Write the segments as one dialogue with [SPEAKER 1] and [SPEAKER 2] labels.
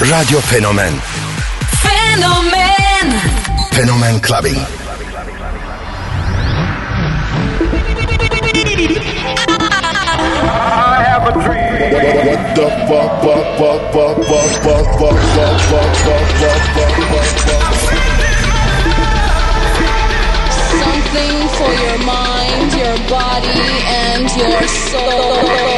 [SPEAKER 1] Radio Fenomen
[SPEAKER 2] Fenomen
[SPEAKER 1] Fenomen Clubbing.
[SPEAKER 3] I have a dream. What the fuck, fuck, fuck, fuck, fuck, fuck, fuck, fuck, fuck, fuck, fuck, fuck, fuck, fuck.
[SPEAKER 4] Something for your mind, your body, and your soul.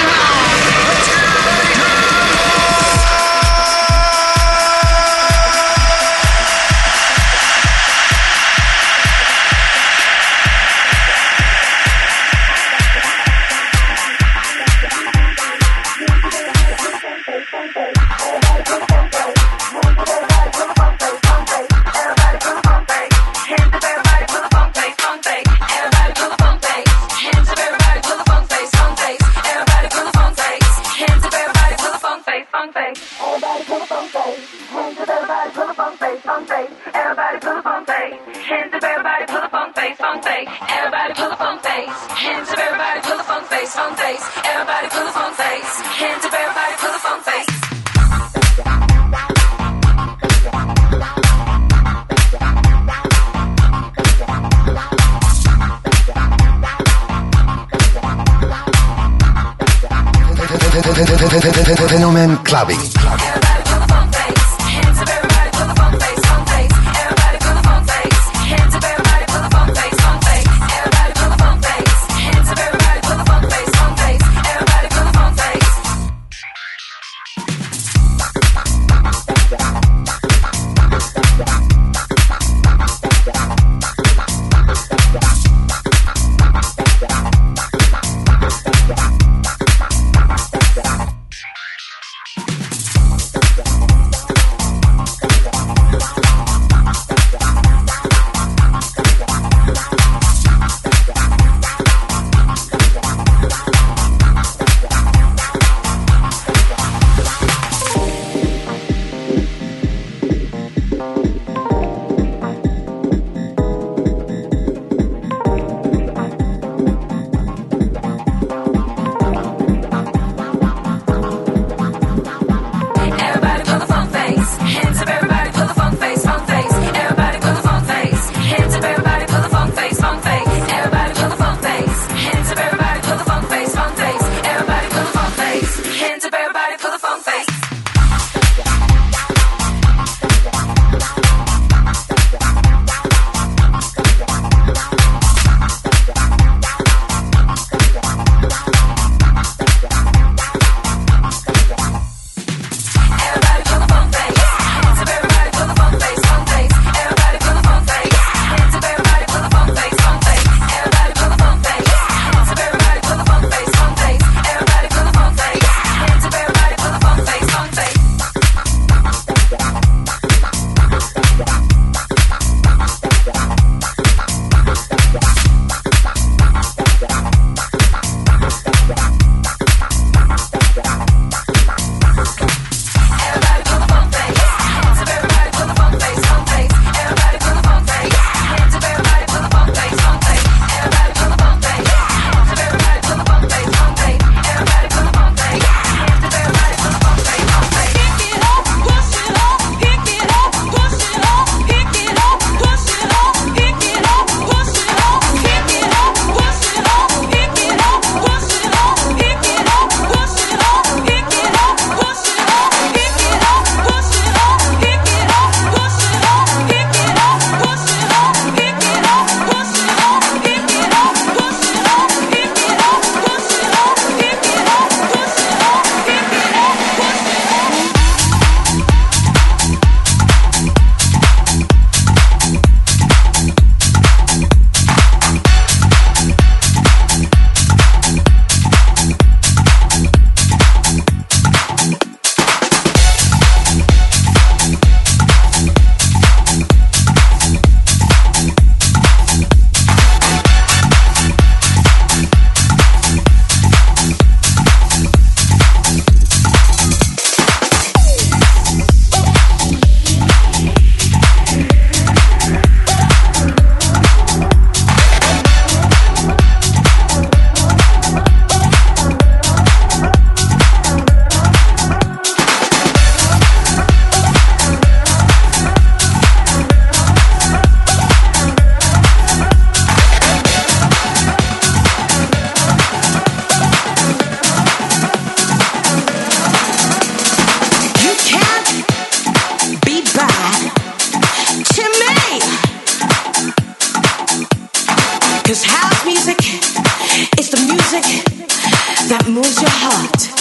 [SPEAKER 5] that moves your heart.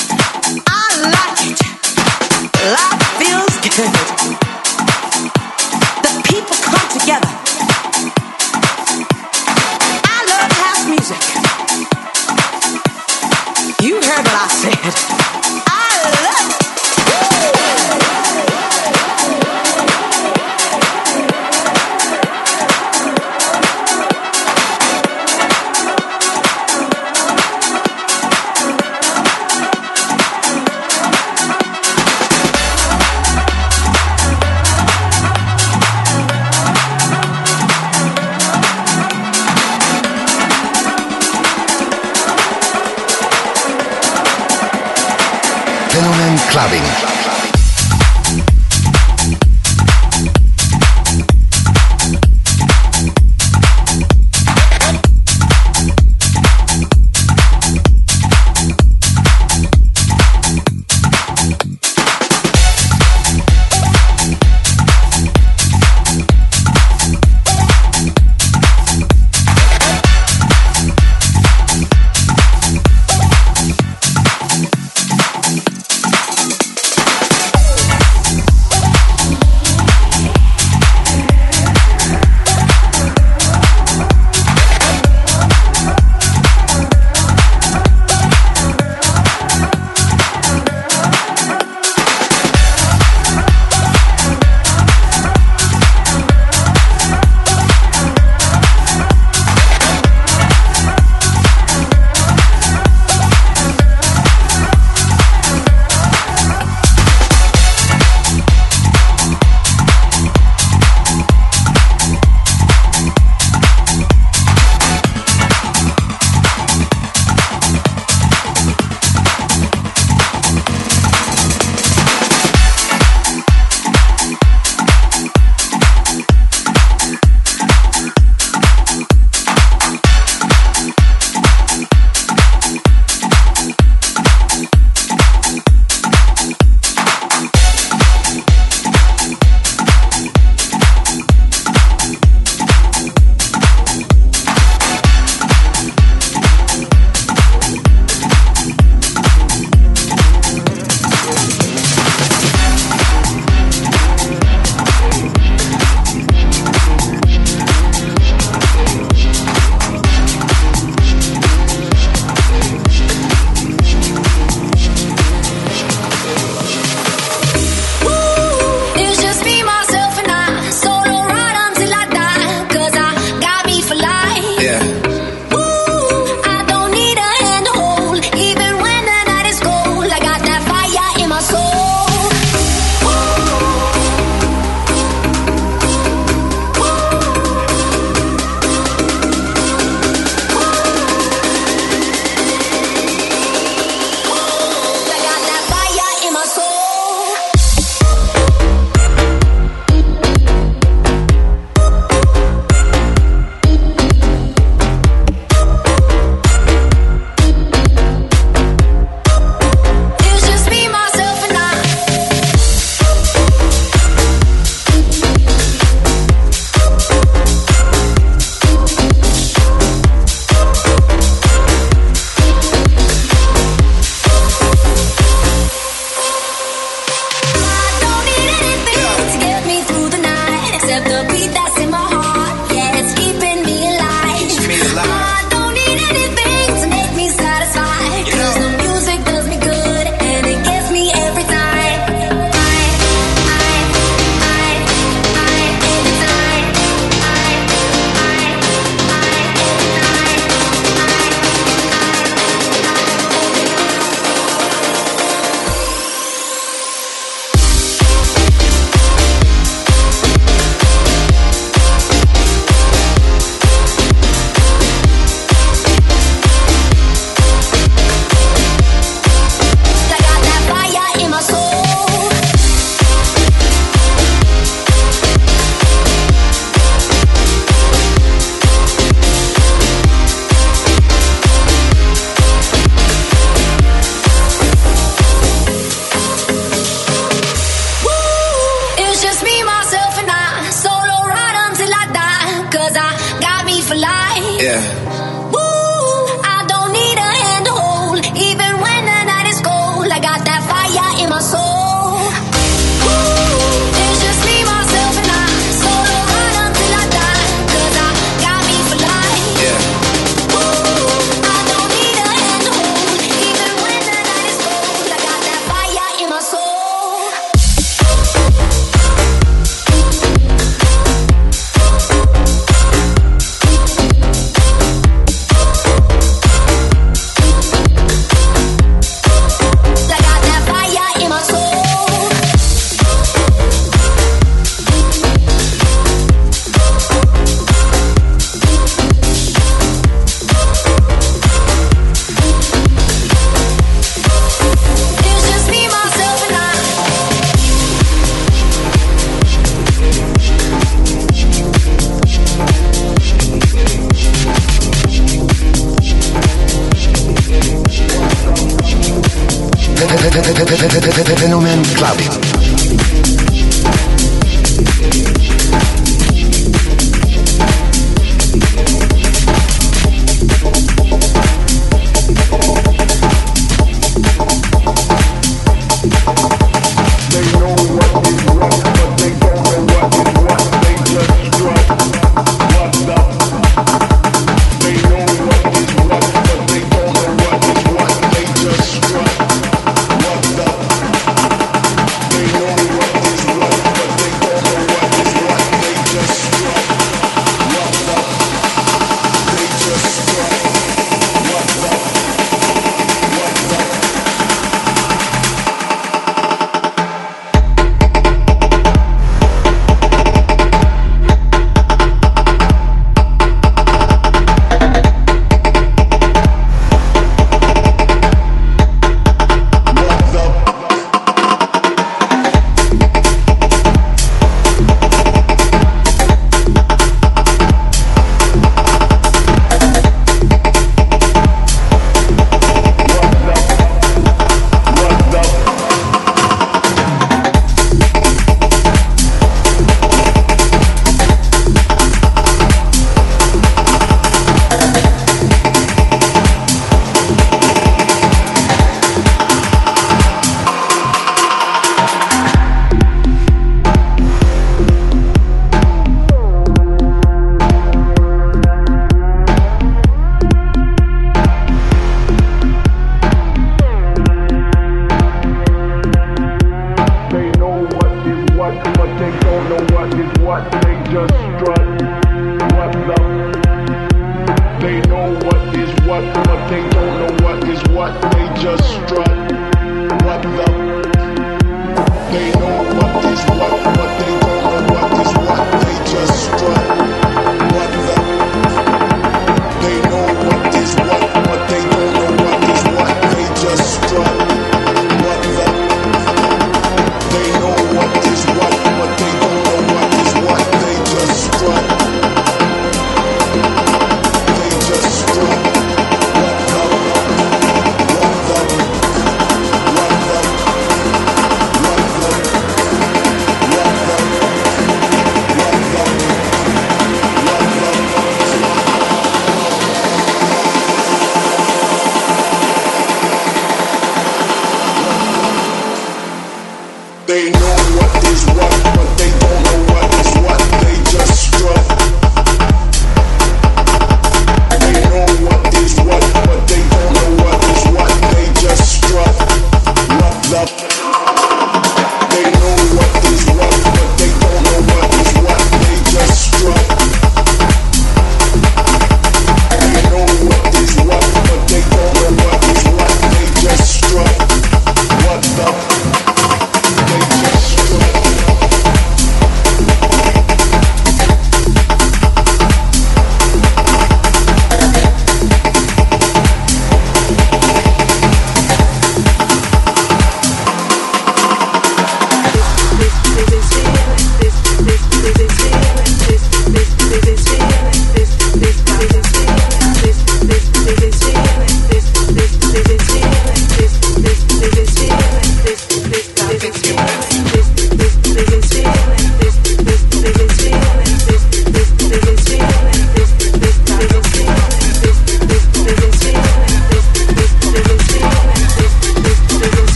[SPEAKER 5] I
[SPEAKER 6] like it. Life feels
[SPEAKER 2] good. Clubbing.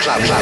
[SPEAKER 2] Clubbing.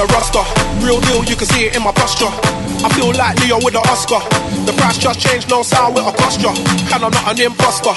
[SPEAKER 7] Of roster, real deal, you can see it in my posture. I feel like Leo with the Oscar. The price just changed, no sound with a posture. And I'm not an imposter.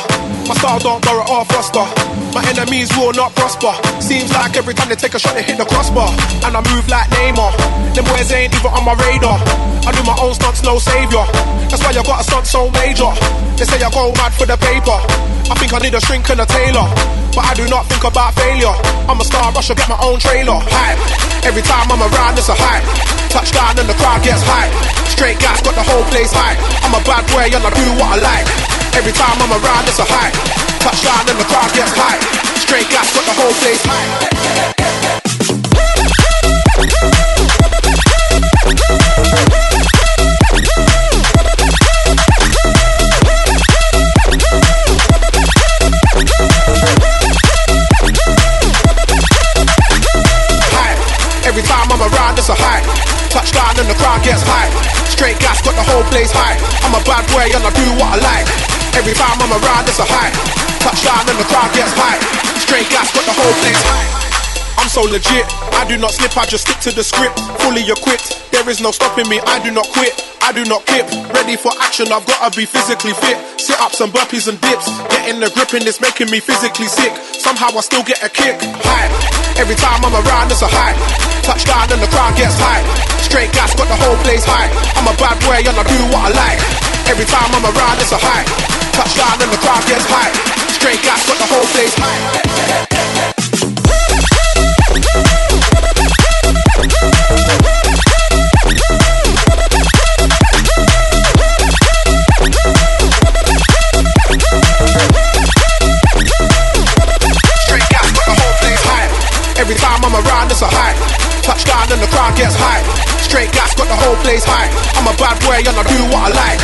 [SPEAKER 7] My style don't borrow or foster. My enemies will not prosper. Seems like every time they take a shot, they hit the crossbar. And I move like Neymar. Them boys ain't even on my radar. I do my own stunts, no savior. That's why I got a stunt so major. They say I go mad for the paper. I think I need a shrink and a tailor. But I do not think about failure. I'm a star, I should get my own trailer. Hype. Every time I'm around, it's a hype. Touchdown and the crowd gets hype. Straight gas, got the whole place hype. I'm a bad boy and I do what I like. Every time I'm around, it's a hype. Touchdown and the crowd gets hype. Straight gas, got the whole place hype. Every time I'm around, it's a hype. Touchdown and the crowd gets hype. Straight gas, got the whole place high. I'm a bad boy and I do what I like. Every time I'm around, it's a hype. Touchdown and the crowd gets hype. Straight gas, got the whole place hype. I'm so legit, I do not slip, I just stick to the script. Fully equipped, there is no stopping me, I do not quit, I do not kip. Ready for action, I've gotta be physically fit. Sit ups and burpees and dips, getting the grip and it's making me physically sick. Somehow I still get a kick, High. Every time I'm around, it's a hype. Touchdown and the crowd gets high. Straight gas, got the whole place high. I'm a bad boy and I do what I like. Every time I'm around, it's a hype. Touchdown and the crowd gets high. Straight gas, got the whole place hype. Place hype. I'm a bad boy and I do what I like.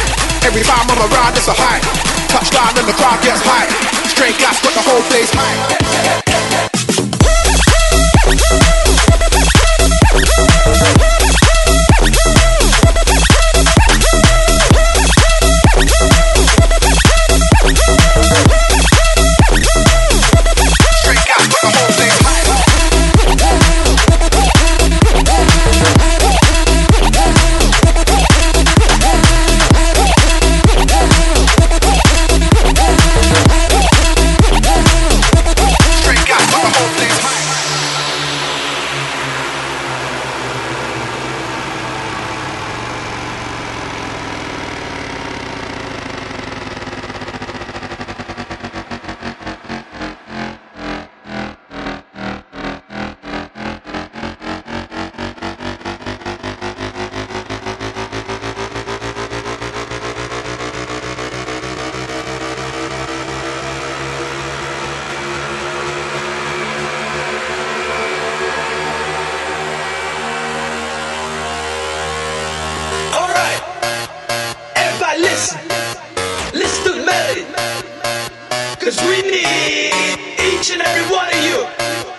[SPEAKER 7] Every time I'm around, it's a hype. Touchdown and the crowd gets hype. Straight gas, got the whole place hype. listen, to me,
[SPEAKER 8] cause we need each and every one of you.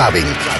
[SPEAKER 8] Clubbing.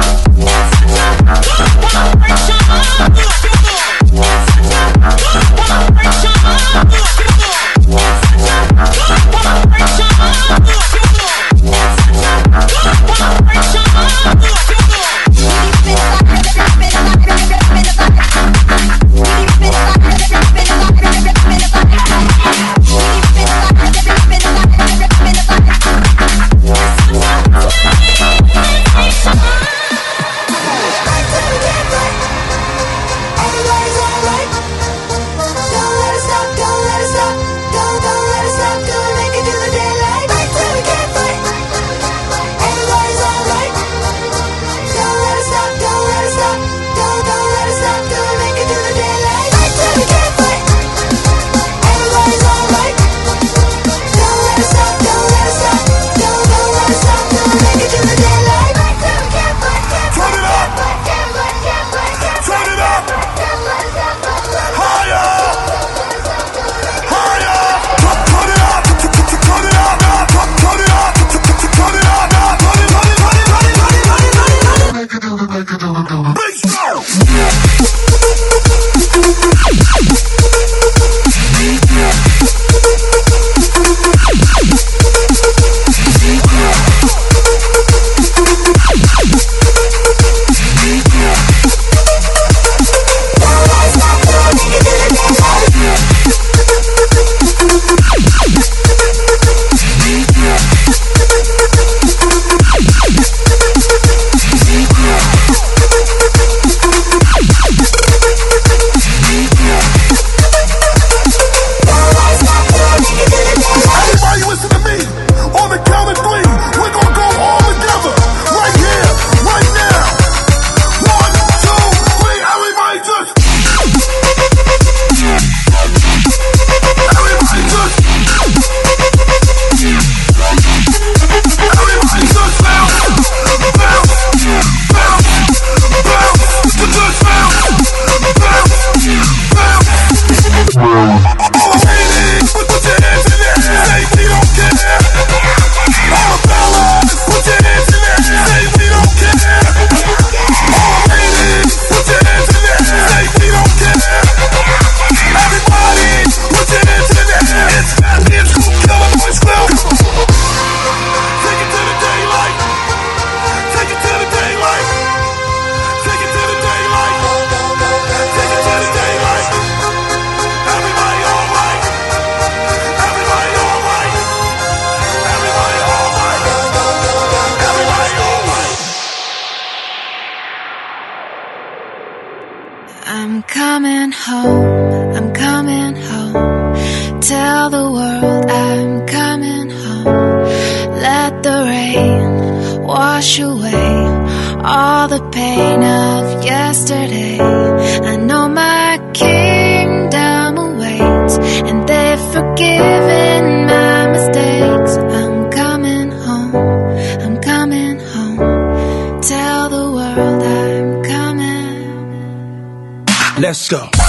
[SPEAKER 6] go.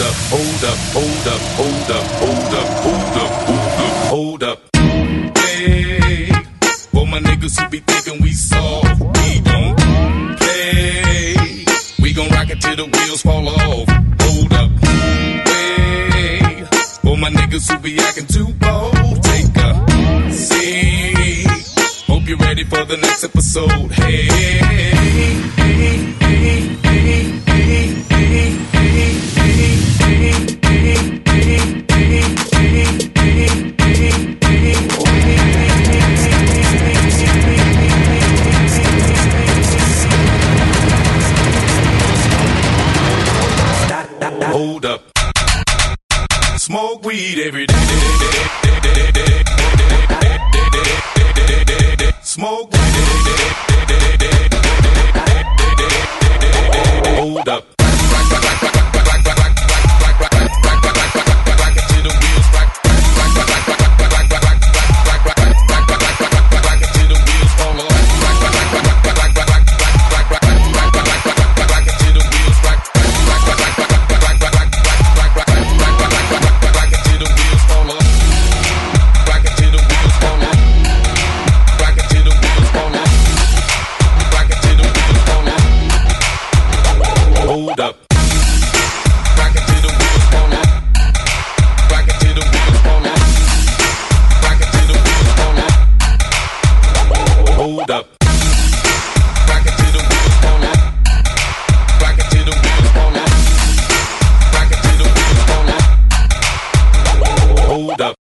[SPEAKER 6] up, hold up, hold up, hold up, hold up, hold up, hold up, hold up. Hey, for my niggas who be thinking we soft, we don't play. We gon' rock it till the wheels fall off. Hold up, hey, for my niggas who be acting too bold, take a seat. Hope you're ready for the next episode. Hey. hey, hey. need every day.